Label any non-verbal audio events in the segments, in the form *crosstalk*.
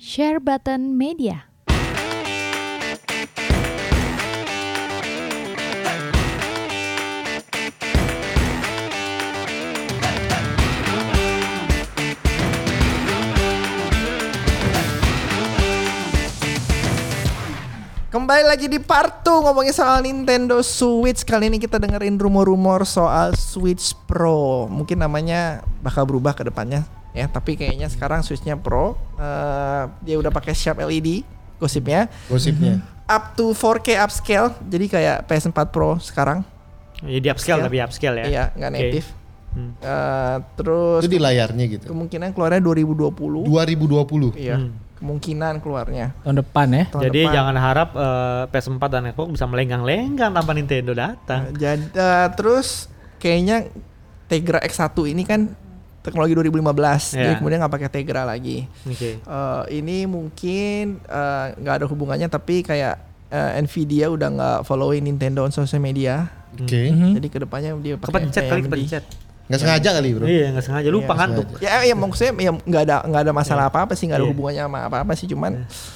Share Button Media. Kembali lagi di part 2 ngomongin soal Nintendo Switch. Kali ini kita dengerin rumor-rumor soal Switch Pro. Mungkin namanya bakal berubah ke depannya ya Tapi kayaknya sekarang Switchnya Pro eh, Dia udah pakai Sharp LED gosipnya Gosipnya. Up to 4K upscale Jadi kayak PS4 Pro sekarang Ya di upscale Upscale. tapi upscale ya. Iya nggak native Hmm. Eh, Terus Itu di layarnya gitu. kemungkinan keluarnya 2020 2020. Iya Hmm. kemungkinan keluarnya tahun depan ya. tahun Jadi depan. jangan harap eh, PS4 dan Xbox bisa melenggang-lenggang tanpa Nintendo datang. Jadi eh, terus kayaknya Tegra X1 ini kan teknologi 2015, jadi Iya. kemudian nggak pakai Tegra lagi. Oke. Eh, ini mungkin eh, nggak ada hubungannya, tapi kayak eh, Nvidia udah nggak following Nintendo on social media, Oke. Mhm. jadi ke depannya dia pakai Kepencet kali kepencet. Nggak sengaja kali bro. Iya nggak sengaja lupa Iya, ngantuk. Ya, ya maksudnya ya nggak ada nggak ada masalah Iya. apa-apa sih, nggak ada Iya. hubungannya sama apa-apa sih, cuman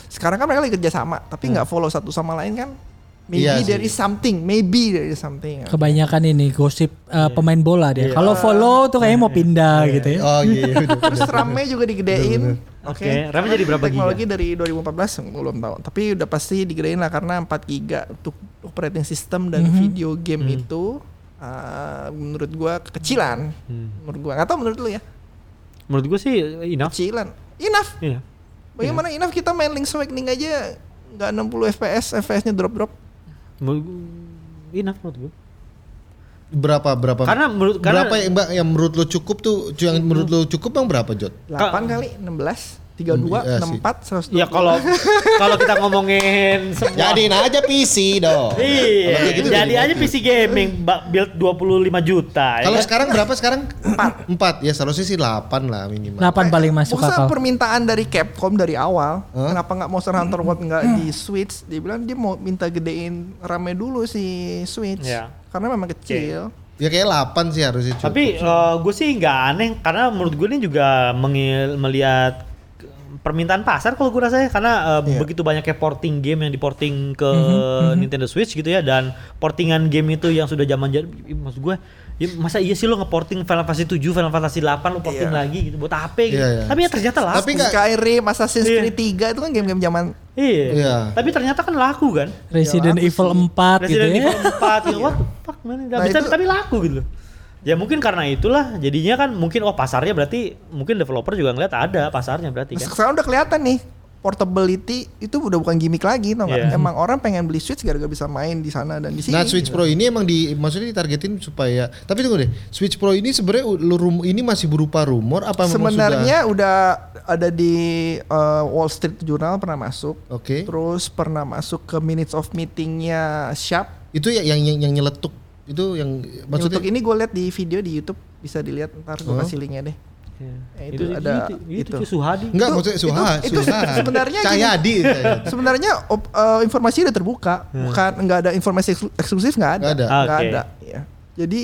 sekarang kan mereka lagi kerja sama, tapi nggak follow satu sama lain kan. Maybe Iya sih. there is something, maybe there is something. Kebanyakan ini gosip uh, pemain bola dia. Iya. Kalau follow tuh kayaknya mau pindah gitu ya. Oh iya. iya, *laughs* Terus. RAM-nya juga digedein. Oke. Oke, RAM-nya jadi berapa Teknologi dari 2014 belum tahu. Tapi udah pasti digedein lah karena 4 giga untuk operating system dan video game itu uh, menurut gua kekecilan. Hmm. Menurut gua tahu menurut lu ya. Menurut gue sih enough. Kecilan. Enough. Iya. Bagaimana enough kita main Link's Awakening aja nggak 60 FPS, FPS-nya drop-drop. Enough menurut gue. Berapa berapa? Karena menurut karena berapa yang mbak yang menurut lo cukup tuh yang menurut lo cukup bang berapa Jot? 8 kali 16, 32, Iya sih. 64, 120. ya kalau kalau kita ngomongin semua Jadiin aja PC dong. Iya, gitu jadi aja PC gaming build 25 juta. ya Kalau kan? sekarang berapa sekarang? Empat. Empat. Ya seharusnya sih 8 lah minimal. 8 paling masuk Masa akal. permintaan dari Capcom dari awal, Hah? kenapa nggak Monster Hunter World nggak di Switch? Dia bilang dia mau minta gedein RAM-nya dulu si Switch, Ya. karena memang kecil. Ya kayak 8 sih harusnya cukup. Tapi gue sih nggak aneh karena menurut gue ini juga mengil- melihat permintaan pasar kalau gue rasa ya karena uh, Iya. begitu banyaknya porting game yang diporting ke Nintendo Switch gitu ya dan portingan game itu yang sudah zaman jadi maksud gue ya masa iya sih lo ngeporting Final Fantasy 7, Final Fantasy 8 lo porting Iya. lagi gitu buat apa gitu. Iya, iya. Tapi ya ternyata laku. Tapi nggak- Skyrim, Assassin's Iya. Creed 3 itu kan game-game zaman iya. Iya. Tapi ternyata kan laku kan. Resident Ya, Evil laku 4 gitu Resident ya. Evil 4 gitu. What the fuck man. Nah, Tapi, itu- tapi laku gitu loh. Ya mungkin karena itulah jadinya kan mungkin oh pasarnya berarti mungkin developer juga ngeliat ada pasarnya berarti kan. sekarang udah kelihatan nih portability itu udah bukan gimmick lagi tau nggak? Iya. Emang orang pengen beli Switch gara-gara bisa main di sana dan di sini. Nah Switch Pro ini emang di maksudnya ditargetin supaya tapi tunggu deh Switch Pro ini sebenarnya rum, ini masih berupa rumor apa Sebenarnya udah ada di uh, Wall Street Journal pernah masuk. sudah Oke Terus pernah masuk ke minutes of meetingnya Sharp. itu ya yang yang, yang nyeletuk itu yang maksudnya Untuk ini gue lihat di video di YouTube bisa dilihat ntar gue Oh. kasih linknya deh. Iya. Eh, itu ada- itu, itu, itu. itu Suhadi. enggak Itu- maksudnya itu- Suha itu Suha sebenarnya gini. Cahyadi Sebenarnya op- eh, informasi udah terbuka, bukan nggak ada informasi eksklu- eksklusif nggak ada, Nggak ada. nggak Oke. ada. Ya. Jadi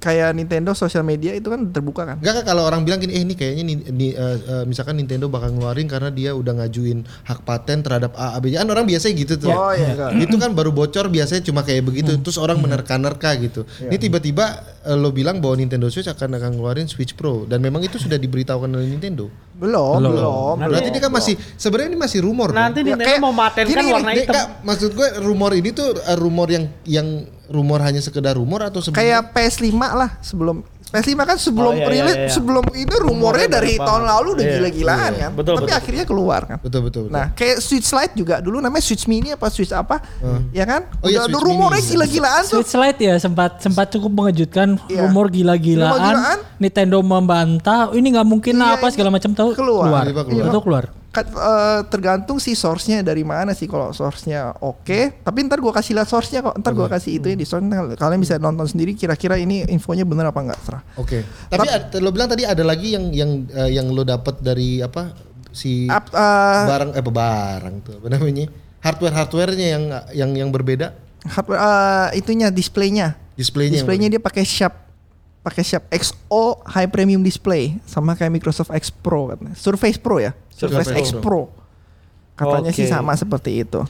kayak Nintendo sosial media itu kan terbuka kan. Enggak kan kalau orang bilang gini, eh ini kayaknya nih, nih, eh, eh, misalkan Nintendo bakal ngeluarin karena dia udah ngajuin hak paten terhadap A, A, B, Kan orang biasanya gitu tuh. Oh iya. enggak. Itu kan baru bocor biasanya cuma kayak begitu. Terus orang menerka-nerka gitu. Ini tiba-tiba eh, lo bilang bahwa Nintendo Switch akan akan ngeluarin Switch Pro dan memang itu sudah diberitahukan oleh Nintendo. Belum, belum. belum, Berarti ini kan masih sebenarnya ini masih rumor. kan? Nanti Ya, Nintendo kayak- mau matenkan warna hitam. enggak, maksud gue rumor ini tuh eh, rumor yang yang rumor hanya sekedar rumor atau sebenarnya kayak PS5 lah sebelum PS5 kan sebelum Oh, iya, iya, rilis iya. sebelum itu rumornya Rumornya dari tahun banget. lalu udah Iya, gila-gilaan iya. kan. Betul, Tapi betul. akhirnya keluar kan. betul betul betul. Nah, kayak Switch Lite juga dulu namanya Switch Mini apa Switch apa? Ya kan? Oh iya, Udah ada Switch rumornya Mini. gila-gilaan tuh. Switch Lite ya sempat sempat cukup mengejutkan Iya. rumor gila-gilaan Gila-gilaan. Nintendo membantah ini nggak mungkin lah Iya, apa segala macam tahu keluar. Tiba-tiba keluar. Itu keluar. Kan, eh, tergantung sih source-nya dari mana sih kalau source-nya oke tapi ntar gua kasih lihat source-nya kok ntar gua kasih itu ya di source kalian bisa nonton sendiri kira-kira ini infonya bener apa enggak serah Oke. Tapi ad- lo bilang tadi ada lagi yang yang eh, yang lo dapat dari apa si Ap- eh, barang eh apa barang tuh apa namanya? Hardware hardwarenya yang yang yang berbeda? Hardware eh, itunya displaynya. Displaynya displaynya dia pakai Sharp pakai Sharp XO High Premium Display sama kayak Microsoft X Pro katanya Surface Pro ya Surface, Surface X Pro. Pro Katanya sih Oke. sama seperti itu.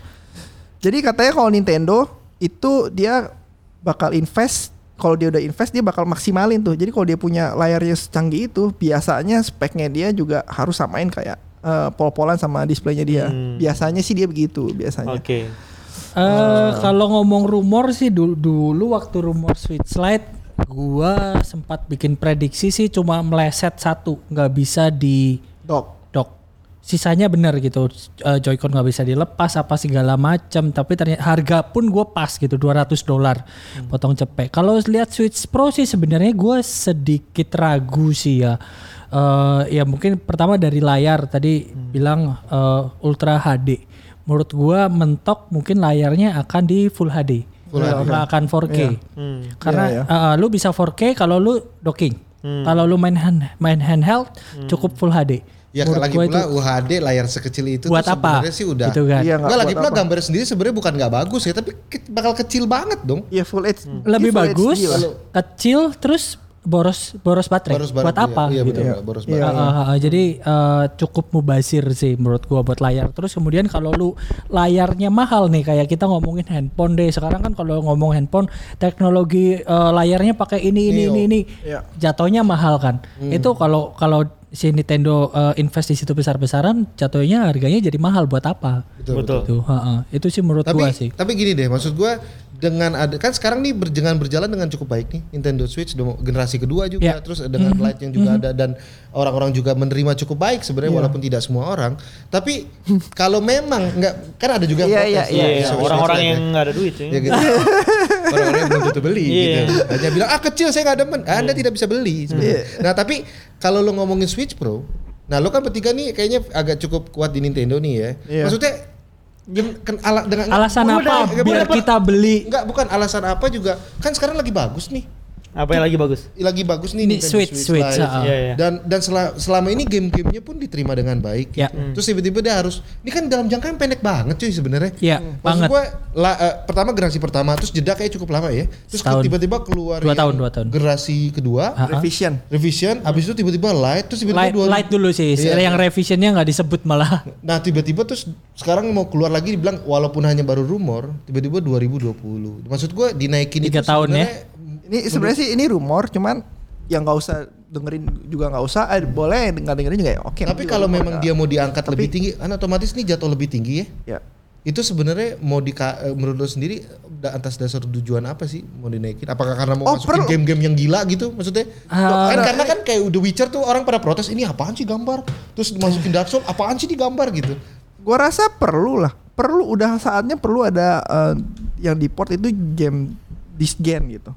Jadi katanya kalau Nintendo itu dia bakal invest kalau dia udah invest dia bakal maksimalin tuh. Jadi kalau dia punya layarnya secanggih itu, biasanya speknya dia juga harus samain kayak eh, pol-polan sama displaynya dia. Hmm. Biasanya sih dia begitu biasanya. Oke. Eh kalau ngomong rumor sih dulu, dulu waktu rumor Switch Lite gua sempat bikin prediksi sih cuma meleset satu nggak bisa di Dok. dock sisanya bener gitu Eh, Joy-Con nggak bisa dilepas apa segala macam tapi ternyata harga pun gue pas gitu 200 dolar potong cepet kalau lihat Switch Pro sih sebenarnya gue sedikit ragu sih ya. Eh, ya mungkin pertama dari layar tadi bilang eh, Ultra HD menurut gue mentok mungkin layarnya akan di Full HD Full nggak HD. akan 4K Hmm. karena Iya, eh, lu bisa 4K kalau lu docking kalau lu main hand, main handheld cukup Full HD Ya Menurut lagi pula UHD layar sekecil itu buat tuh apa? sebenarnya sih udah. Gitu kan. Iya, Enggak lagi pula apa. gambar sendiri sebenarnya bukan nggak bagus ya, tapi ke- bakal kecil banget dong. Iya full HD. lebih Full bagus, HD lah. kecil, terus boros boros baterai. Boros buat apa? Iya, gitu. benar, boros Iya. banget. Ah, ah, ah, jadi eh, cukup mubazir sih menurut gua buat layar. Terus kemudian kalau lu layarnya mahal nih kayak kita ngomongin handphone deh. Sekarang kan kalau ngomong handphone teknologi eh, layarnya pakai ini ini Neo. ini ini Iya. jatuhnya mahal kan. Itu kalau kalau si Nintendo eh, invest di situ besar-besaran jatuhnya harganya jadi mahal buat apa? Betul. Betul. Gitu. Ha, ha. Itu sih menurut Tapi gua sih. tapi gini deh, maksud gua dengan ada kan sekarang nih berjalan berjalan dengan cukup baik nih Nintendo Switch generasi kedua juga Ya. terus dengan Lite yang juga ada dan orang-orang juga menerima cukup baik sebenarnya walaupun tidak semua orang tapi kalau memang nggak kan ada juga yang Iya, protes iya, tuh, Iya, Switch orang-orang ya. yang nggak ada duit ya. ya gitu. *laughs* orang-orang yang belum tentu beli Iya. gitu. Hanya bilang ah kecil saya nggak demen. Ah, Anda tidak bisa beli sebenarnya. Nah, tapi kalau lo ngomongin Switch Pro, nah lo kan bertiga nih kayaknya agak cukup kuat di Nintendo nih ya. Iya. Maksudnya kan ala, dengan Alasan apa udah- biar kita beli Enggak, bukan alasan apa juga. Kan sekarang lagi bagus nih. Apa yang lagi bagus? Lagi bagus nih Ini Nintendo Switch, Switch, Lite. ah. Iya, iya. Dan dan sela- selama ini game-gamenya pun diterima dengan baik. Ya. Terus tiba-tiba dia harus ini kan dalam jangka yang pendek banget cuy sebenarnya. Iya, Maksud banget. gua la- eh, pertama generasi pertama terus jeda kayak cukup lama ya. Terus tiba-tiba keluar Dua tahun, dua tahun. Generasi kedua Ha-ha. Revision. revision habis itu tiba-tiba light terus tiba-tiba light, dua- light dulu sih. Iya. Yang revisionnya nggak disebut malah. Nah tiba-tiba terus sekarang mau keluar lagi dibilang walaupun hanya baru rumor tiba-tiba 2020. Maksud gua dinaikin Tiga itu tahun ya. Ini sebenarnya sih ini rumor, cuman yang nggak usah dengerin juga nggak usah. Eh, boleh nggak dengerin juga ya. Oke. Tapi juga kalau memang dia mau diangkat Tapi- lebih tinggi, kan otomatis nih jatuh lebih tinggi ya. ya. Itu sebenarnya mau di menurut lo sendiri atas dasar tujuan apa sih mau dinaikin? Apakah karena mau Oh, masukin game-game yang gila gitu maksudnya? Ah, kan karena kan kayak The Witcher tuh orang pada protes ini apaan sih gambar? Terus masukin Dark Souls apaan sih digambar gitu? Gua rasa perlu lah. Perlu udah saatnya perlu ada eh, yang di port itu game this gen gitu.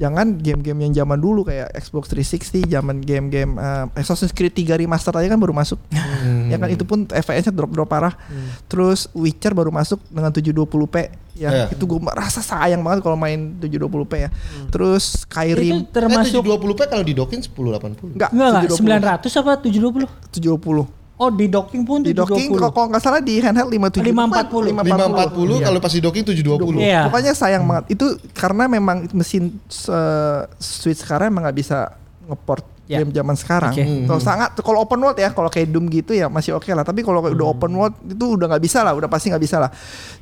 Jangan game-game yang zaman dulu kayak Xbox 360, zaman game-game eh, Assassin's Creed 3 remaster aja kan baru masuk. ya kan itu pun FPS-nya drop-drop parah. Terus Witcher baru masuk dengan 720p. Ya, Iya. itu gue merasa sayang banget kalau main 720p ya. Terus Skyrim Itu termasuk Eh, 720p kalau di docking 1080. enggak enggak enggak 720. 900 apa 720? 720. Oh di docking pun Di docking 720. kalau nggak salah di handheld 57 540. 540 Iya. kalau pas di docking 720. Iya. Pokoknya sayang banget. Itu karena memang mesin eh, Switch sekarang emang nggak bisa ngeport Ya. game zaman sekarang. Oke. Kalau sangat kalau open world ya, kalau kayak Doom gitu ya masih oke lah. Tapi kalau udah open world itu udah nggak bisa lah, udah pasti nggak bisa lah.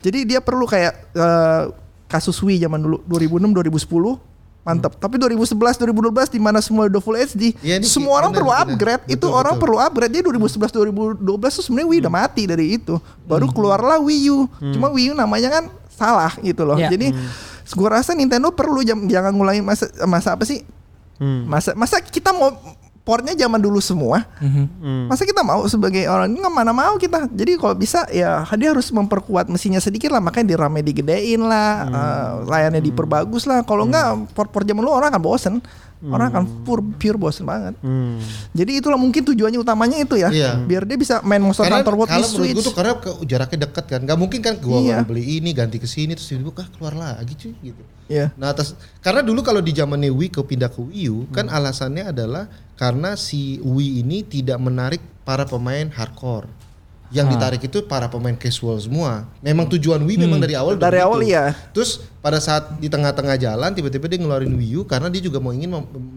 Jadi dia perlu kayak eh, kasus Wii zaman dulu 2006 2010 mantap. Tapi 2011 2012 di mana semua udah full HD, ini semua orang perlu upgrade. itu Betul, orang betul. perlu upgrade. Jadi 2011 2012 tuh sebenarnya Wii udah mati dari itu. Baru keluarlah Wii U. Cuma Wii U namanya kan salah gitu loh. Ya. Jadi gua rasa Nintendo perlu jangan ngulangin masa masa apa sih? Hmm. Masa masa kita mau portnya zaman dulu semua. Mhm. Hmm. Masa kita mau sebagai orang nggak mana mau kita. Jadi kalau bisa ya dia harus memperkuat mesinnya sedikit lah. Makanya dirame digedein lah, eh, layarnya diperbagus lah. Kalau nggak port-port zaman dulu orang akan bosen. Orang akan pure, pure bosen banget. Hmm. Jadi itulah mungkin tujuannya utamanya itu ya. Iya. Biar dia bisa main Monster Karena Hunter World di kalau menurut gue Switch. tuh karena ke, jaraknya dekat kan, nggak mungkin kan gua Iya. beli ini ganti ke sini terus tiba-tiba ah, keluar lagi cuy gitu. Iya. Nah atas karena dulu kalau di zamannya Wii ke pindah ke Wii U kan alasannya adalah karena si Wii ini tidak menarik para pemain hardcore. Yang ditarik itu para pemain casual semua. Memang tujuan Wii memang dari awal Dari awal iya. Terus pada saat di tengah-tengah jalan tiba-tiba dia ngeluarin Wii U karena dia juga mau ingin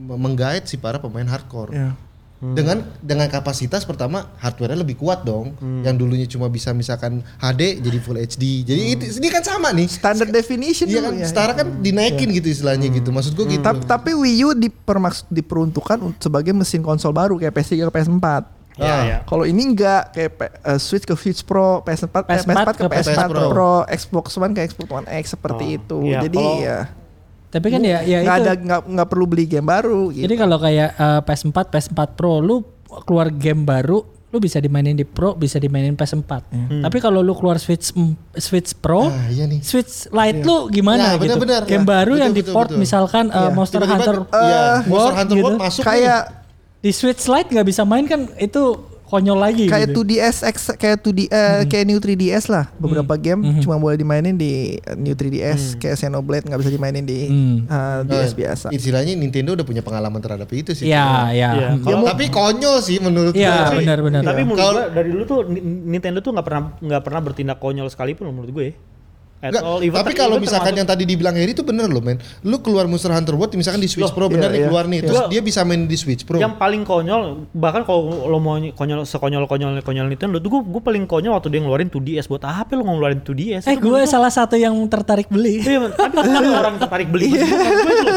menggait si para pemain hardcore. Iya. dengan dengan kapasitas pertama hardware-nya lebih kuat dong. Hmm. Yang dulunya cuma bisa misalkan HD jadi Full HD. Jadi itu, ini kan sama nih. Standard definition Iya dulu kan, ya. setara kan dinaikin gitu istilahnya gitu. Maksud gue gitu. Tapi, tapi Wii U dipermaks diperuntukkan untuk sebagai mesin konsol baru kayak PS3 ke PS4. Iya, Ah. iya. Kalau ini enggak kayak P- eh, Switch ke Switch Pro, PS4, eh, PS4 PS4 ke ke PS4 PS4 Pro. Xbox One ke Xbox One X seperti Oh, itu. iya, Jadi kalau- ya Tapi kan ya ya nggak itu. ada nggak nggak perlu beli game baru gitu. Jadi kalau kayak eh, PS4, PS4 Pro lu keluar game baru, lu bisa dimainin di Pro, bisa dimainin PS4. Tapi kalau lu keluar Switch mm, Switch Pro, Ah, iya nih. Switch Lite lu gimana Nah, gitu? benar-benar. Game Nah, baru betul, yang di port betul. misalkan eh, Iya. Monster Tiba-tiba, Hunter iya, eh, Monster World Hunter gitu. World masuk nih. Di Switch Lite nggak bisa main kan itu konyol lagi kayak gitu. 2DS X kayak 2D eh, kayak New 3DS lah. Beberapa game cuma boleh dimainin di eh, New 3DS kayak Xenoblade nggak bisa dimainin di Hmm. eh, DS biasa. Istilahnya Nintendo udah punya pengalaman terhadap itu sih. Iya, iya. Iya. Hmm. Kalau- Tapi konyol sih menurut Iya, gue. Tapi- benar-benar. Tapi menurut Kalau- gua dari dulu tuh Ni- Nintendo tuh nggak pernah nggak pernah bertindak konyol sekalipun menurut gue. At Nggak, all. Even- tapi kalau even misalkan termasuk- yang tadi dibilang Heri itu bener loh men. Lu keluar Monster Hunter World misalkan di Switch Loh, Pro bener iya, nih iya. keluar nih. Terus Iya. dia bisa main di Switch Pro. yang paling konyol bahkan kalau lo mau ny- konyol sekonyol konyol konyol Nintendo tuh gue gue paling konyol waktu dia ngeluarin 2DS buat apa lo ngeluarin 2DS Eh Itu gue salah satu yang tertarik beli. Iya, men. tapi *laughs* kenapa orang tertarik beli? Gue itu loh.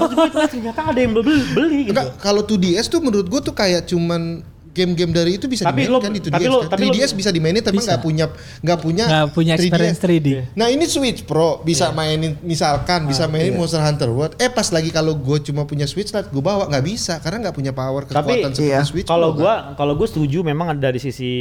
Maksud gue itu kan ternyata ada yang beli, beli gitu. Enggak, kalau 2DS tuh menurut gue tuh kayak cuman game-game dari itu bisa Tapi dimainkan lo- di 2DS. tapi lo- kan. tapi lo- 3DS bisa dimainin tapi Bisa. nggak punya nggak punya Nggak punya experience 3D. Nah ini Switch Pro bisa mainin misalkan bisa mainin iya. Monster Hunter World. Eh pas lagi kalau gue cuma punya Switch Lite gue bawa nggak bisa karena nggak punya power Tapi, kekuatan seperti iya. Switch Kalau kan. gua kalau gue setuju memang dari sisi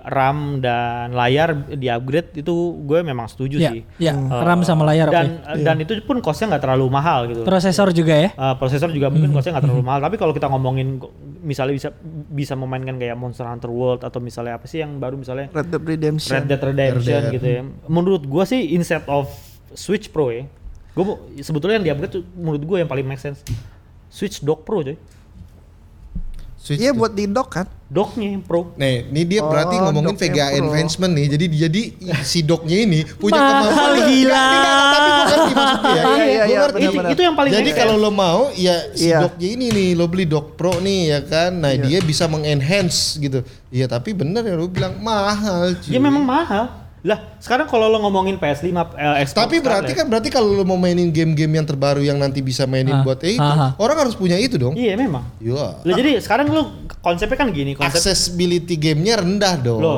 RAM dan layar di upgrade itu gue memang setuju Iya, sih. iya. Eh, RAM sama layar, Dan oke. dan itu pun costnya nggak terlalu mahal gitu. Prosesor juga ya. Uh, prosesor juga mungkin Hmm. costnya nggak terlalu *laughs* mahal tapi kalau kita ngomongin misalnya bisa bisa memainkan kayak Monster Hunter World atau misalnya apa sih yang baru misalnya Red Dead Redemption. Red Dead Redemption Red Dead. gitu ya menurut gua sih instead of Switch Pro ya gua sebetulnya yang di upgrade tuh menurut gua yang paling make sense Switch Dock Pro coy Switch Iya buat di dock kan. docknya yang Pro Nih, ini dia berarti Oh, ngomongin docknya VGA advancement nih. Jadi jadi si doknya ini punya Mahal kemampuan. gila. Tapi gue ngerti maksudnya ya. Iya, iya, Gua iya, itu, yang paling Jadi kalau lo mau ya si Iya. doknya ini nih lo beli dok pro nih ya kan. Nah Iya. dia bisa mengenhance gitu. Iya tapi bener ya lo bilang mahal cuy. ya memang mahal lah sekarang kalau lo ngomongin PS5 eh, Xbox Tapi berarti Scarlett, kan berarti kalau lo mau mainin game-game yang terbaru yang nanti bisa mainin Ah, buat eh, itu, ah, ah. orang harus punya itu dong. iya memang Iya. Lah jadi sekarang lo konsepnya kan gini konsep Accessibility gamenya rendah dong. lo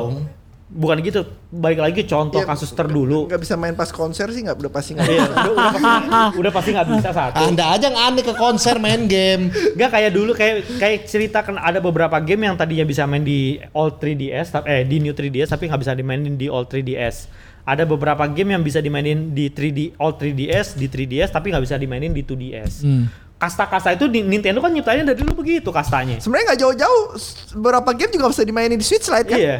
bukan gitu balik lagi contoh Iya, kasus terdulu Nggak bisa main pas konser sih nggak udah pasti nggak Iya, bisa. udah, udah pasti udah pasti nggak bisa satu. Anda aja yang aneh ke konser main game. Gak kayak dulu kayak kayak cerita kan ada beberapa game yang tadinya bisa main di all 3DS tapi eh di new 3DS tapi nggak bisa dimainin di all 3DS. Ada beberapa game yang bisa dimainin di 3D all 3DS di 3DS tapi nggak bisa dimainin di 2DS. Hmm. Kasta-kasta itu di Nintendo kan nyiptainnya dari dulu begitu kastanya. Sebenarnya nggak jauh-jauh. Beberapa game juga bisa dimainin di Switch Lite kan. Iya.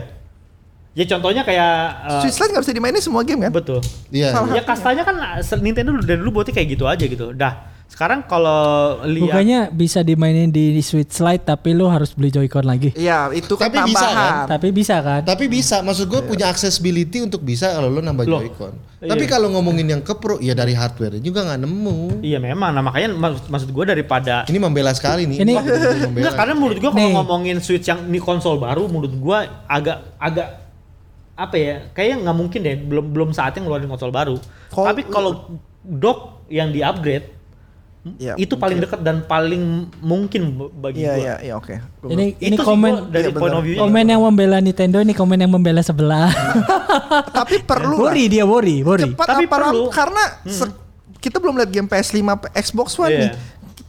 Ya contohnya kayak eh, Switch Lite nggak bisa dimainin semua game kan. betul. Iya. Salah. Ya kastanya kan eh, Nintendo dari dulu buatnya kayak gitu aja gitu. Dah, sekarang kalau lihat Bukannya bisa dimainin di Switch Lite tapi lu harus beli Joy-Con lagi. Iya itu kan Tapi bisa, tambahan. kan? Tapi bisa kan? Tapi bisa, maksud gue punya accessibility untuk bisa kalau lo nambah Loh, Joy-Con. iya. Tapi kalau ngomongin yang ke Pro, ya dari hardware juga nggak nemu. Iya memang, nah makanya mak- maksud gue daripada Ini membela sekali nih. Ini- membela. Enggak, karena menurut gua kalau ngomongin Switch yang ini konsol baru menurut gua agak agak apa ya? Kayaknya nggak mungkin deh belum belum saatnya ngeluarin konsol baru. Kol- Tapi kalau dock yang di-upgrade Iya, itu paling dekat dan paling mungkin bagi Iya gua. iya iya oke. Gua Ini Itu ini sih komen gua dari Iya, point of view komen yang membela Nintendo ini komen yang membela sebelah. *laughs* Tapi perlu lah. worry dia worry, worry. Cepat Tapi apa perlu. karena se- kita belum lihat game PS5 Xbox One Iya. nih.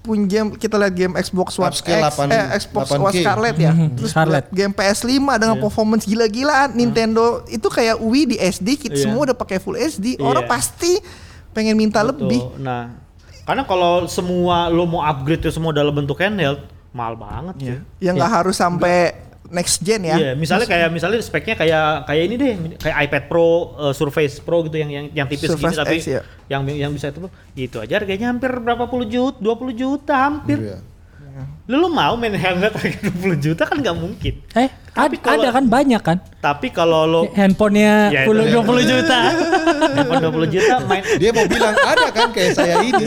Punya game kita lihat game Xbox One Upscale X, 8 eh, Xbox 8K. One Scarlet ya. *laughs* Terus Scarlet. game PS5 dengan Iya. performance gila-gilaan. Nintendo itu kayak Wii di SD, kita Iya. semua udah pakai full SD. Iya. Orang pasti pengen minta Betul. lebih. Nah, karena kalau semua lo mau upgrade itu semua dalam bentuk handheld mahal banget Iya. sih. Ya nggak harus sampai next gen ya. Iya, misalnya kayak misalnya speknya kayak kayak ini deh, kayak iPad Pro, uh, Surface Pro gitu yang yang yang tipis Surface gini tapi X, ya. yang yang bisa itu itu aja harganya hampir berapa puluh juta, 20 juta hampir. Iya. Lu, lu mau main handheld harga 20 juta kan nggak mungkin. Eh, Tapi ad- kalau- ada kan banyak kan? Tapi kalau lo Handphonenya Ya, puluh itu. 20 juta. *laughs* handphone 20 juta main Dia mau bilang ada kan kayak saya ini.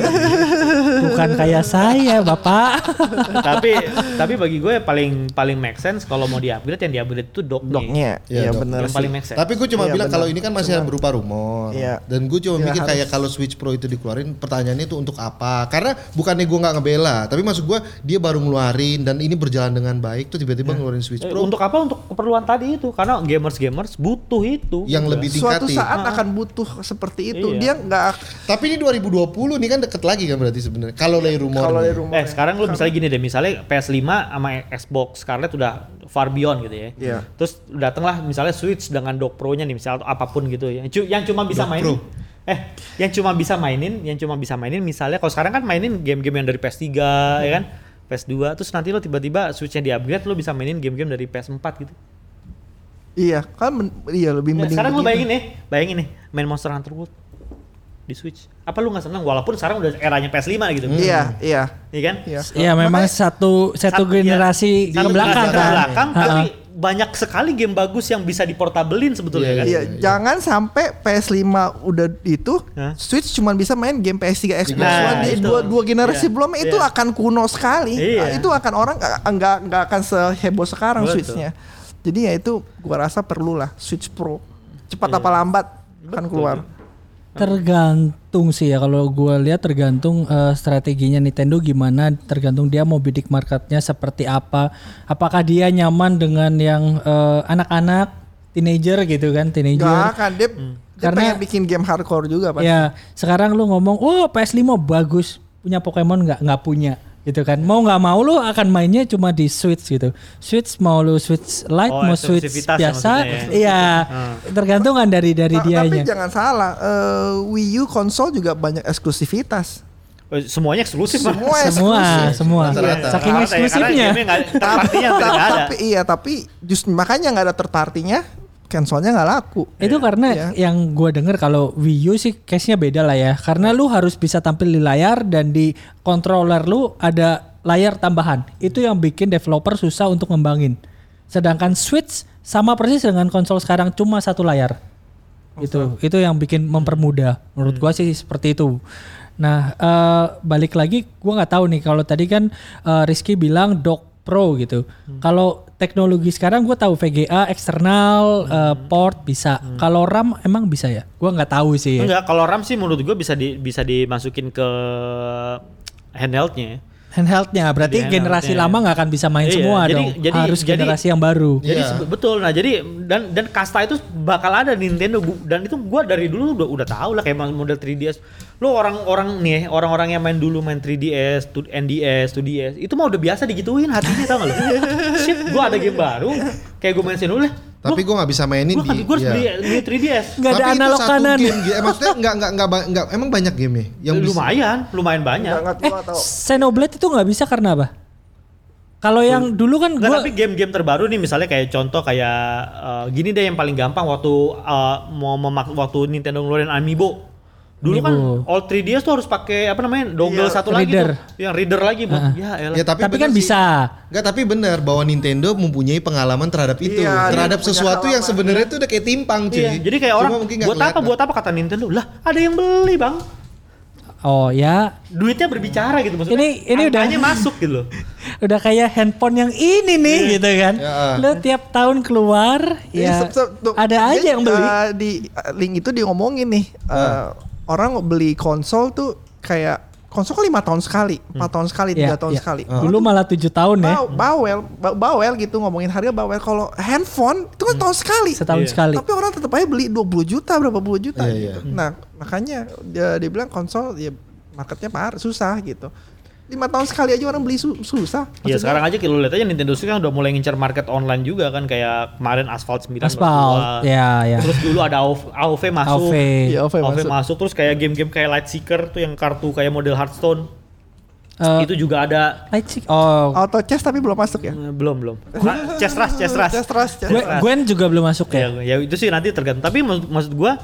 Bukan kayak saya, Bapak. *laughs* tapi tapi bagi gue paling paling make sense kalau mau di-upgrade yang di-upgrade itu docknya. Doknya, Iya, dok. bener Yang paling make sense. Tapi gue cuma Iya, bilang benar. kalau ini kan masih berupa rumor. Iya. Dan gue cuma Iya, mikir harus. kayak kalau Switch Pro itu dikeluarin pertanyaannya itu untuk apa? Karena bukannya gue nggak ngebela, tapi maksud gue dia baru ngeluarin dan ini berjalan dengan baik tuh tiba-tiba ngeluarin Switch Eh, Pro untuk apa? Untuk keperluan tadi itu karena gamers-gamers butuh itu. yang lebih Suatu tingkati. saat akan butuh seperti itu. Iya. Dia nggak Tapi ini 2020 nih kan deket lagi kan berarti sebenarnya. Kalau dari rumor. kalau rumah. Eh sekarang lu misalnya gini deh, misalnya PS5 sama Xbox Scarlett udah far beyond gitu ya. Iya. Terus datanglah misalnya Switch dengan dock Pro-nya nih misalnya atau apa pun gitu ya. Yang, cu- yang cuma bisa Dock mainin Pro. eh yang cuma bisa mainin, yang cuma bisa mainin misalnya kalau sekarang kan mainin game-game yang dari PS3 ya kan. PS2 terus nanti lo tiba-tiba Switch-nya di-upgrade lo bisa mainin game-game dari PS4 gitu. Iya, kan men- iya lebih Ya, mending. sekarang lu begitu. bayangin nih, bayangin nih main Monster Hunter World di Switch. Apa lu nggak seneng walaupun sekarang udah eranya PS5 gitu. Iya, iya. Iya kan? Iya. Ya memang satu satu Sat- generasi ya, ke satu belakang generasi ke kan. belakang, tapi banyak sekali game bagus yang bisa diportabelin sebetulnya kan. Iya, jangan sampai PS5 udah itu, Hah? Switch cuma bisa main game PS3, Xbox Nah, One di itu. dua, dua generasi Iya, belum itu iya. akan kuno sekali. Iya. Nah, itu akan orang nggak nggak akan seheboh sekarang Betul. Switchnya. Jadi ya itu gua rasa perlulah Switch Pro. Cepat Iya. apa lambat akan keluar. Tergantung sih ya kalau gue lihat tergantung eh, strateginya Nintendo gimana, tergantung dia mau bidik marketnya seperti apa. Apakah dia nyaman dengan yang eh, anak-anak, teenager gitu kan, Gak teenager. akan dia, dia Karena- pengen bikin game hardcore juga pasti. Ya, sekarang lu ngomong, "Oh, PS5 bagus, punya Pokemon nggak? Nggak punya." Gitu kan. Mau nggak mau lu akan mainnya cuma di Switch gitu. Switch mau lu Switch Lite, Oh, mau Switch ya biasa, maksudnya iya. Tergantungan dari dari dianya. Tapi jangan salah, eh, Wii U konsol juga banyak eksklusivitas. Eh, Semuanya eksklusif. Semua semua, eksklusif. semua. Rata-rata. Saking Karena- eksklusifnya. Tapi iya tapi just makanya nggak ada third konsolnya nggak laku Itu karena Iya. yang gue denger kalau Wii U sih case-nya beda lah ya. Karena lu harus bisa tampil di layar dan di controller lu ada layar tambahan. Itu yang bikin developer susah untuk ngembangin. Sedangkan Switch sama persis dengan konsol sekarang cuma satu layar. Itu itu yang bikin mempermudah. Menurut gua sih seperti itu. Nah, eh, balik lagi gua nggak tahu nih kalau tadi kan eh, Rizky bilang dock Pro gitu. Kalau teknologi sekarang gue tahu VGA eksternal eh, port bisa. Kalau RAM emang bisa ya? Gua nggak tahu sih. ya. Enggak, kalau RAM sih menurut gua bisa di, bisa dimasukin ke handheldnya. Ya. Handheldnya berarti Jadi generasi handheldnya. lama nggak akan bisa main Iya, semua jadi- dong. jadi- Harus jadi- generasi yang baru. Jadi Iya. sebe- betul. Nah, jadi dan dan kasta itu bakal ada di Nintendo dan itu gua dari dulu udah udah tahu lah kayak model 3DS. Lo orang-orang nih, orang-orang yang main dulu main 3DS, to NDS, 2DS, itu mah udah biasa digituin hatinya tau gak lo? *laughs* Shit, gua ada game baru kayak gue main dulu lah. Tapi gue nggak bisa mainin Gua, di. gua harus iya. beli, beli 3DS. Nggak ada Tapi itu analog satu kanan. Game, eh, maksudnya nggak nggak nggak nggak emang banyak game ya yang bisa. lumayan, lumayan banyak. Eh, tahu Xenoblade itu nggak bisa karena apa? Kalau yang dulu kan Nggak, gua tapi game-game terbaru nih misalnya kayak contoh kayak eh, gini deh yang paling gampang waktu eh, mau memak waktu Nintendo ngeluarin Amiibo. Dulu kan all 3DS tuh harus pakai apa namanya? dongle Iya, satu reader. lagi tuh. Yang reader lagi, Bu. Ya elah. Ya tapi, tapi kan sih. bisa. Nggak tapi benar bahwa Nintendo mempunyai pengalaman terhadap itu, Iya, terhadap sesuatu yang sebenarnya itu udah kayak timpang cuy. Iya, jadi kayak Cuma orang mungkin buat apa buat apa kata Nintendo? Lah, ada yang beli, Bang. Oh ya, Duitnya berbicara gitu maksudnya. Ini- ini udah- masuk gitu loh. *laughs* udah kayak handphone yang ini nih gitu kan. Ya. Lo tiap tahun keluar Jadi ya sep- sep- tuh, ada aja yang beli. eh, di eh, link itu dia ngomongin nih eh, orang beli konsol tuh kayak konsol kan lima tahun sekali, empat tahun sekali, tiga Ya, tahun ya. sekali. Dulu malah tujuh tahun ya, Baw- bawel, ba- bawel gitu ngomongin harga bawel. Kalau handphone itu kan tahun sekali. setahun Iya. sekali. Tapi orang tetap aja beli 20 juta berapa puluh juta Iya, gitu. Nah, makanya dia, dia bilang konsol ya marketnya par susah gitu. Lima tahun sekali aja orang beli su- susah. Ya Maksudnya, sekarang aja kalau lihat aja Nintendo Switch kan udah mulai ngincer market online juga kan kayak kemarin Asphalt 9 Aspal, keluar. ya ya. Terus dulu ada AOV, AOV masuk. AOV. Iya, OV AOV masuk. masuk. terus kayak game-game kayak Light Seeker tuh yang kartu kayak model Hearthstone. Eh, itu juga ada Light Stick- Oh, Auto chess tapi belum masuk ya. Eh, belum belum. Ra- Chess Rush, Chess Rush. Chess Rush, Chess Gwen, Rush. Gwen juga belum masuk ya. Ya, ya itu sih nanti tergantung. Tapi maksud, maksud gua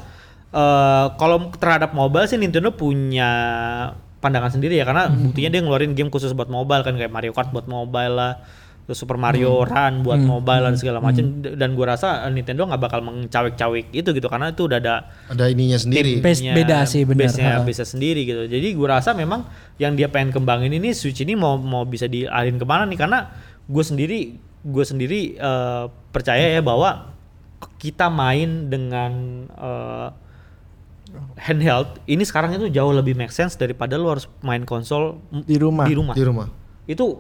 eh kalau terhadap mobile sih Nintendo punya pandangan sendiri ya karena buktinya dia ngeluarin game khusus buat mobile kan kayak Mario Kart buat mobile lah terus Super Mario Run buat mobile dan segala macam dan gua rasa Nintendo nggak bakal mengcawik-cawik itu gitu karena itu udah ada Ada ininya sendiri. Base- beda sih, benar. base-nya bisa sendiri gitu. Jadi gua rasa memang yang dia pengen kembangin ini Switch ini mau mau bisa dialihin ke mana nih? Karena gue sendiri gue sendiri eh, percaya ya bahwa kita main dengan eh, handheld ini sekarang itu jauh lebih make sense daripada lu harus main konsol Di rumah. Di rumah. Di rumah. Itu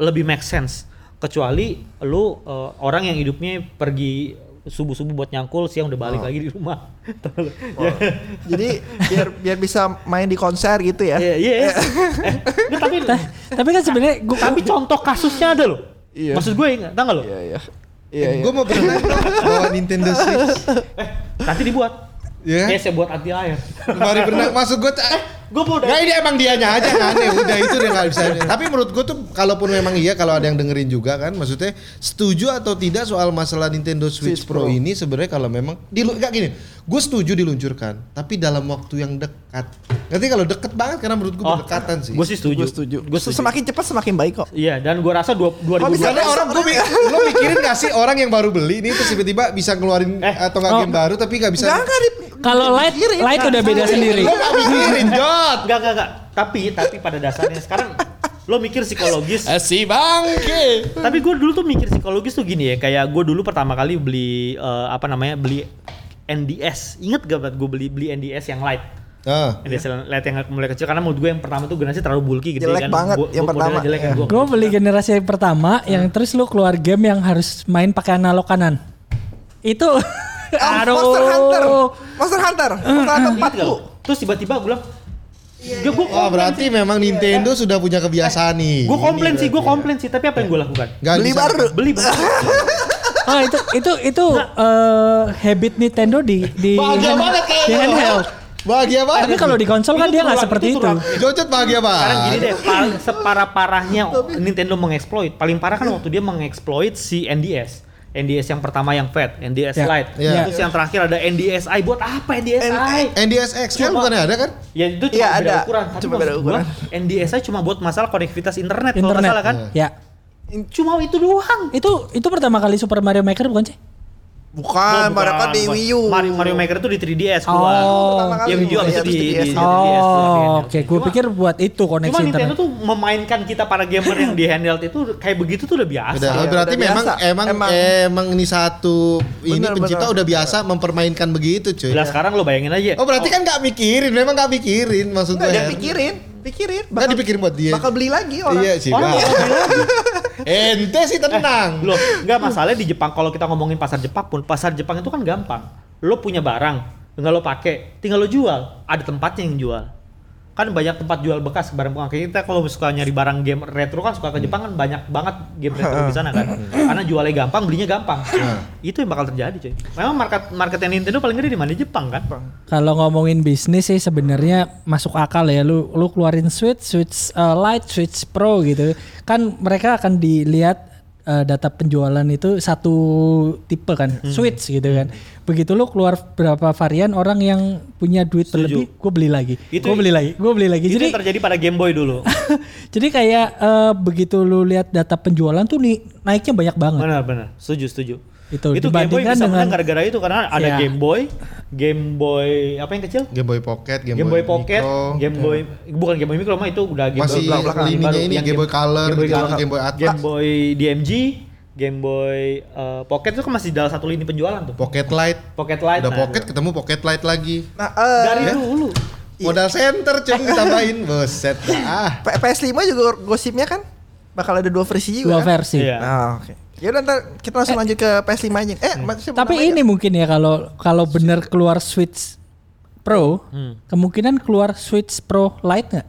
lebih make sense kecuali lu eh, orang yang hidupnya pergi subuh-subuh buat nyangkul siang udah balik lagi di rumah. *laughs* Ya. Jadi biar biar bisa main di konser gitu ya. Iya, iya. Eh, nggak, tapi Tapi kan sebenarnya gua tapi contoh kasusnya ada loh. Iya. Maksud gue ingat, nggak lo? Iya iya. Iya iya. Gue mau dong bawa Nintendo Switch. Eh, nanti dibuat. Ya. Kayak saya buat anti air. Mari berenang. Maksud gue Gue mau Nggak ini emang dianya aja kan ya *laughs* udah itu dia nggak bisa. Tapi menurut gue tuh kalaupun memang iya kalau ada yang dengerin juga kan maksudnya setuju atau tidak soal masalah Nintendo Switch, Switch Pro, Pro. ini sebenarnya kalau memang dilu nggak gini. Gue setuju diluncurkan tapi dalam waktu yang dekat. Nanti kalau deket banget karena menurut gue berdekatan sih. Gue Oh, sih setuju. Gue setuju. Gue setuju. Semakin cepat semakin baik kok. Iya, dan gue rasa dua, 2012 bisa Karena orang gue lo mikirin gak sih orang yang baru beli ini terus tiba-tiba bisa ngeluarin Eh, atau nggak oh. game baru tapi nggak bisa. Enggak enggak Dip. kalau light light udah beda sendiri. Lo nggak mikirin Jot. Enggak, enggak, enggak. Tapi, tapi pada dasarnya sekarang lo mikir psikologis. Si bangke. tapi gue dulu tuh mikir psikologis tuh gini ya. Kayak gue dulu pertama kali beli eh, apa namanya beli NDS. Ingat gak buat gue beli beli NDS yang light? Ah. NDS yang light yang mulai kecil karena menurut gue yang pertama tuh generasi terlalu bulky gede Jelek kan. banget Gua- yang gua pertama. Jelek kan Iya. gua. Gue beli generasi yang pertama yang terus lu keluar game yang harus main pakai analog kanan. Itu Oh, Monster Hunter. Monster Hunter. Monster Hunter 4 Ingat gak lo? Terus tiba-tiba gue bilang, Gue gue Oh berarti memang Nintendo sudah punya kebiasaan nih. gue komplain sih, gue ya. komplain sih. Tapi apa yang gue lakukan? Nggak Beli bisa- baru. Beli baru. Oh *laughs* itu itu itu eh, habit Nintendo di di Bahagia hand- banget di handheld. Bahagia banget. Tapi kalau di konsol kan Itu dia nggak seperti itu itu. Jojot bahagia banget. Sekarang gini deh, par- separah-parahnya Nintendo mengeksploit. Paling parah kan waktu dia mengeksploit si NDS. NDS yang pertama yang fat, NDS Ya. Lite. Ya. Terus yang terakhir ada NDSi. Buat apa NDSi? NDS XL Cuma- bukannya ada kan? Ya itu cuma Iya, beda ada. ukuran. Tapi Cuma beda maksud gua, ukuran. NDSi cuma buat masalah konektivitas internet, kalau nggak Internet. salah kan? Ya. Cuma itu doang. Itu itu pertama kali Super Mario Maker bukan sih? Bukan, Mario Kart di. Wii U. Mario, Mario Maker itu di 3DS Oh. keluar. Pertama kali Yang Wii U abis itu di, di di, 3DS. di Oh, 3DS. oke. Gue Cuma- pikir buat itu Cuma koneksi Nintendo internet. tuh memainkan kita para gamer yang di handheld itu kayak begitu tuh udah biasa. Udah, Iya, berarti udah memang, biasa. emang Emang- emang ini satu ini Bener, pencipta bener. udah biasa mempermainkan begitu cuy. Lah sekarang lo bayangin aja. Oh berarti kan nggak mikirin, memang nggak mikirin maksud Enggak gue. dia Her. pikirin, pikirin. Nggak dipikirin buat dia. Bakal beli lagi orang. Iya sih. Orang bakal beli lagi. *laughs* Ente sih tenang. Loh, nggak masalahnya di Jepang kalau kita ngomongin pasar Jepang pun, pasar Jepang itu kan gampang. Lo punya barang, tinggal lo pakai, tinggal lo jual. Ada tempatnya yang jual. Kan banyak tempat jual bekas barang bekas. Kita kalau suka nyari barang game retro kan suka ke Jepang kan banyak banget game retro di sana kan. Karena jualnya gampang, belinya gampang. Itu yang bakal terjadi, coy. Memang market marketnya Nintendo paling gede di mana? Di Jepang kan? Kalau ngomongin bisnis sih sebenarnya masuk akal ya. Lu lu keluarin Switch, Switch uh, Lite, Switch Pro gitu. Kan mereka akan dilihat uh, data penjualan itu satu tipe kan, Hmm. Switch gitu kan. Begitu lu keluar berapa varian orang yang punya duit Setuju. berlebih, gue beli lagi. Itu- Gue beli lagi, gue beli lagi. Itu Jadi yang terjadi pada Game Boy dulu. *laughs* jadi kayak uh, begitu lu lihat data penjualan tuh nih naiknya banyak banget. Benar, benar. Setuju, setuju. Itu, itu Game Boy dibandingkan bisa menang dengan- gara-gara itu karena ada Iya. Game Boy, Game Boy apa yang kecil? Game Boy Pocket, Game, Game, Boy, Pocket, Micro. Game Boy bukan Game Boy Micro mah itu udah Game Masih Boy belakang ini yang Game Boy Color, Game Boy, gitu, Color, Game Boy Atlas. Game Boy DMG, Game Boy uh, Pocket itu kan masih dalam satu lini penjualan tuh. Pocket Light. Pocket Light. Udah nah, Pocket ketemu Pocket Light lagi. Nah, eh, dari Ya. dulu. Modal center cung ditambahin. Buset dah. P- PS5 juga gosipnya kan bakal ada dua versi juga. dua kan? versi. Iya. Nah, oke. Ya udah ntar kita langsung lanjut ke PS5 aja. Eh, maksudnya Tapi ini mungkin ya kalau kalau benar keluar Switch Pro, Hmm. kemungkinan keluar Switch Pro Lite nggak?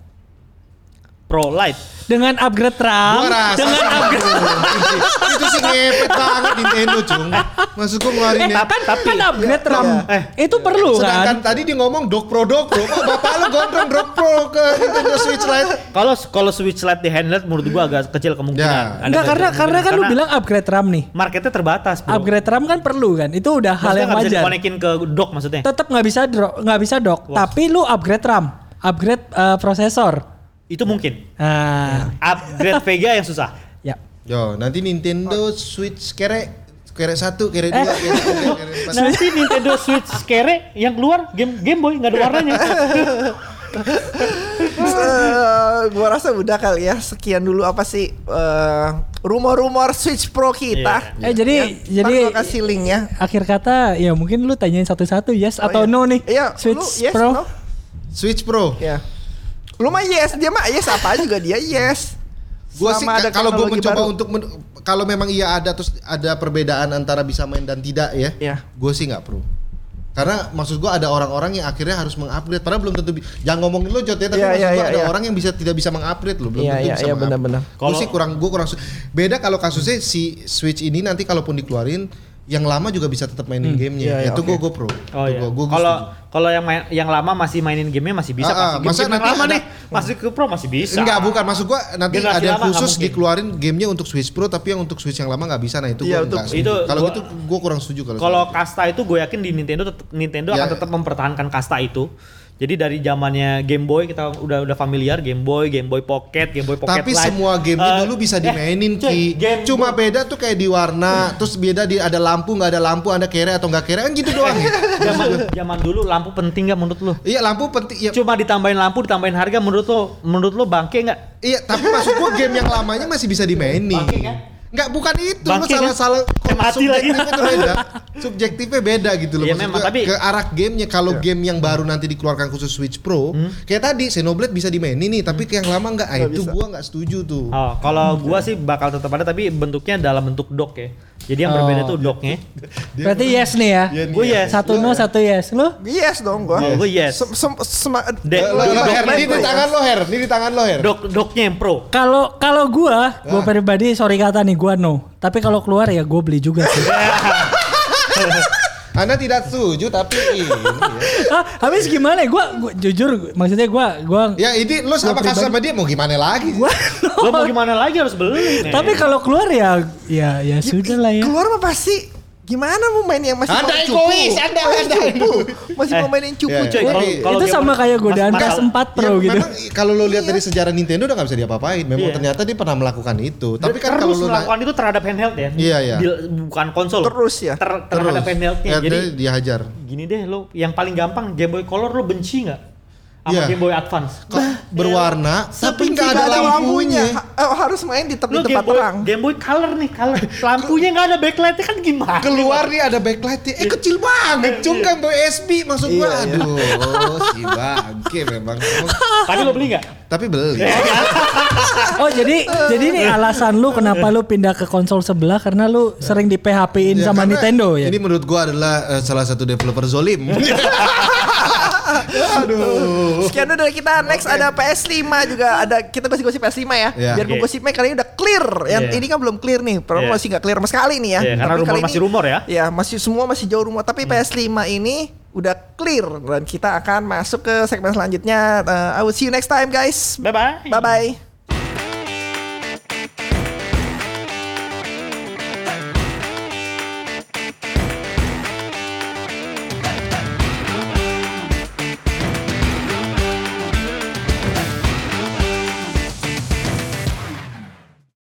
Pro Light. Dengan upgrade RAM, dengan upgrade itu, *laughs* itu sih ngepet banget Nintendo cung. Maksud gua ngeluarin eh, yang- kan, kan upgrade RAM Eh, itu perlu Sedangkan kan? tadi dia ngomong dog pro dog pro. Kok bapak lu gondrong dog pro ke Nintendo Switch Lite? Kalau kalau Switch Lite di handheld menurut gua agak kecil kemungkinan. Ya. Enggak karena karena kan lu bilang upgrade RAM nih. marketnya terbatas, bro. Upgrade RAM kan perlu kan? Itu udah hal Maksudnya yang wajar. dikonekin ke dock maksudnya. Tetap nggak bisa dock, nggak bisa dock. Tapi lu upgrade RAM. upgrade eh, prosesor. Itu mungkin. Nah, Upgrade *laughs* Vega yang susah. ya. Yo, nanti Nintendo Switch kere kere satu, kere dua, Eh. kere tiga, kere *laughs* empat. Nanti Nintendo Switch kere yang keluar game Game Boy nggak ada warnanya. Eh, gua rasa udah kali ya. Sekian dulu apa sih eh, rumor-rumor Switch Pro kita. Eh jadi Ya, jadi kasih link ya. akhir kata ya mungkin lu tanyain satu-satu yes Oh, atau iya. no nih. Iya, Switch lu yes, Pro. no? Switch Pro. Ya. Lu mah yes, dia mah yes apa juga dia yes. Gua sih Selama kalau gue teknologi mencoba baru. untuk men- kalau memang iya ada terus ada perbedaan antara bisa main dan tidak ya. Iya. Gue sih nggak pro. Karena maksud gua ada orang-orang yang akhirnya harus mengupgrade padahal belum tentu jangan ngomongin lo Jot ya tapi Iya, maksud iya, gua iya, ada iya. orang yang bisa tidak bisa mengupgrade lo belum Iya, tentu iya, bisa iya, mengupgrade. benar-benar. Gua Kalau- sih kurang gua kurang beda kalau kasusnya si Switch ini nanti kalaupun dikeluarin yang lama juga bisa tetap mainin gamenya. Iya, iya, itu gua oke. gua pro. Oh Itu iya. Kalau kalau yang main, yang lama masih mainin gamenya masih bisa Ah, ah, masa nanti lama ada- nih masih ke pro masih bisa. Enggak, bukan maksud gua nanti Generasi ada yang khusus dikeluarin gamenya untuk Switch Pro tapi yang untuk Switch yang lama nggak bisa. Nah itu nggak setuju. itu Kalau gitu gua kurang setuju kalau. Itu. kasta itu gue yakin di Nintendo tetep- Nintendo Ya. akan tetap mempertahankan kasta itu. Jadi dari zamannya Game Boy kita udah udah familiar Game Boy, Game Boy Pocket, Game Boy Pocket Tapi Lite. semua gamenya Eh, dulu bisa eh, dimainin cuy, Ki. game Cuma Boy- beda tuh kayak di warna, terus beda di ada lampu nggak ada lampu, ada kere atau nggak kere kan gitu *laughs* doang. zaman zaman dulu lampu penting nggak menurut lu? iya lampu penting. Iya, Cuma ditambahin lampu, ditambahin harga menurut lo menurut lo bangke nggak? iya tapi maksud gua game yang lamanya masih bisa dimainin. Bangke kan? Nggak bukan itu, Bangke kan? salah-salah Eh, mati lagi. subjektifnya tuh beda. *laughs* Subjektifnya beda gitu loh. Iya, memang, tapi- ke arah gamenya kalau game yang baru nanti dikeluarkan khusus Switch Pro, Hmm? kayak tadi Xenoblade bisa dimainin nih, tapi ke yang lama nggak. Ah, itu bisa. gua nggak setuju tuh. Oh, kalau gua sih bakal tetap ada tapi bentuknya dalam bentuk dock ya. Jadi yang berbeda Oh. tuh docknya. *laughs* Berarti yes nih ya. Iya, Gue yes. Satu no, satu yes. Lu? Yes dong gua. Oh, gua yes. Sem- sem- lo, lo, Her, ini di ya? tangan lo Her, ini di tangan lo Her. dock docknya yang pro. Kalau kalau gua, gua pribadi sorry kata nih gua no. Tapi kalau keluar ya gua beli juga sih. *laughs* *laughs* Anda tidak setuju tapi ini ya. ah, habis gimana ya? Gua, gua jujur maksudnya gua gua Ya ini lo sama kasus sama dia mau gimana lagi? gua Lo mau gimana lagi harus beli. Tapi kalau keluar ya ya ya sudah lah ya. Keluar mah pasti gimana mau main yang masih Anda cupu? egois, Anda, Masih Anda. cupu. Masih mau Eh, mainin cupu iya, cuy. iya. Kalau- kalau itu sama kayak godaan Mas- PS4 Ya, Pro gitu. memang kalau lo lihat dari sejarah Nintendo udah gak bisa diapa-apain. Memang Iya. ternyata dia pernah melakukan itu. Tapi kan terus kalau lo melakukan itu terhadap handheld ya. Iya, iya. Di- bukan konsol. Terus ya? Ter- terhadap handheldnya. ya, Jadi dia hajar. gini deh lo yang paling gampang Game Boy Color lo benci nggak? Sama Iya. Game Boy Advance. Kok berwarna tapi nggak ada lampunya. Ha- oh, harus main di tepi Game tempat Boy, terang. Game Boy Color nih, color. *laughs* Lampunya nggak ada backlightnya kan gimana? Keluar nih ada backlightnya. Eh kecil banget. Cung kan Boy SB maksud gua. Iya, iya. Aduh, si bangke memang. Tapi lo beli nggak? Tapi beli. *laughs* *laughs* Oh jadi jadi ini alasan lu kenapa lu pindah ke konsol sebelah karena lu sering di PHP-in Ya, sama Nintendo ya. Ini menurut gua adalah eh, salah satu developer zolim. Aduh. Sekian dulu dari kita. Next ada PS5 juga. Ada kita gosip-gosip PS5 ya. Iya. Biar Oke. gosipnya kali ini udah clear. Yang Iya. ini kan belum clear nih. Padahal Iya. masih nggak clear sama sekali nih ya. Iya, karena Tapi rumor masih ini- rumor ya. Ya masih semua masih jauh rumor. Tapi PS5 ini udah clear dan kita akan masuk ke segmen selanjutnya. Uh, I will see you next time guys. Bye bye. Bye bye.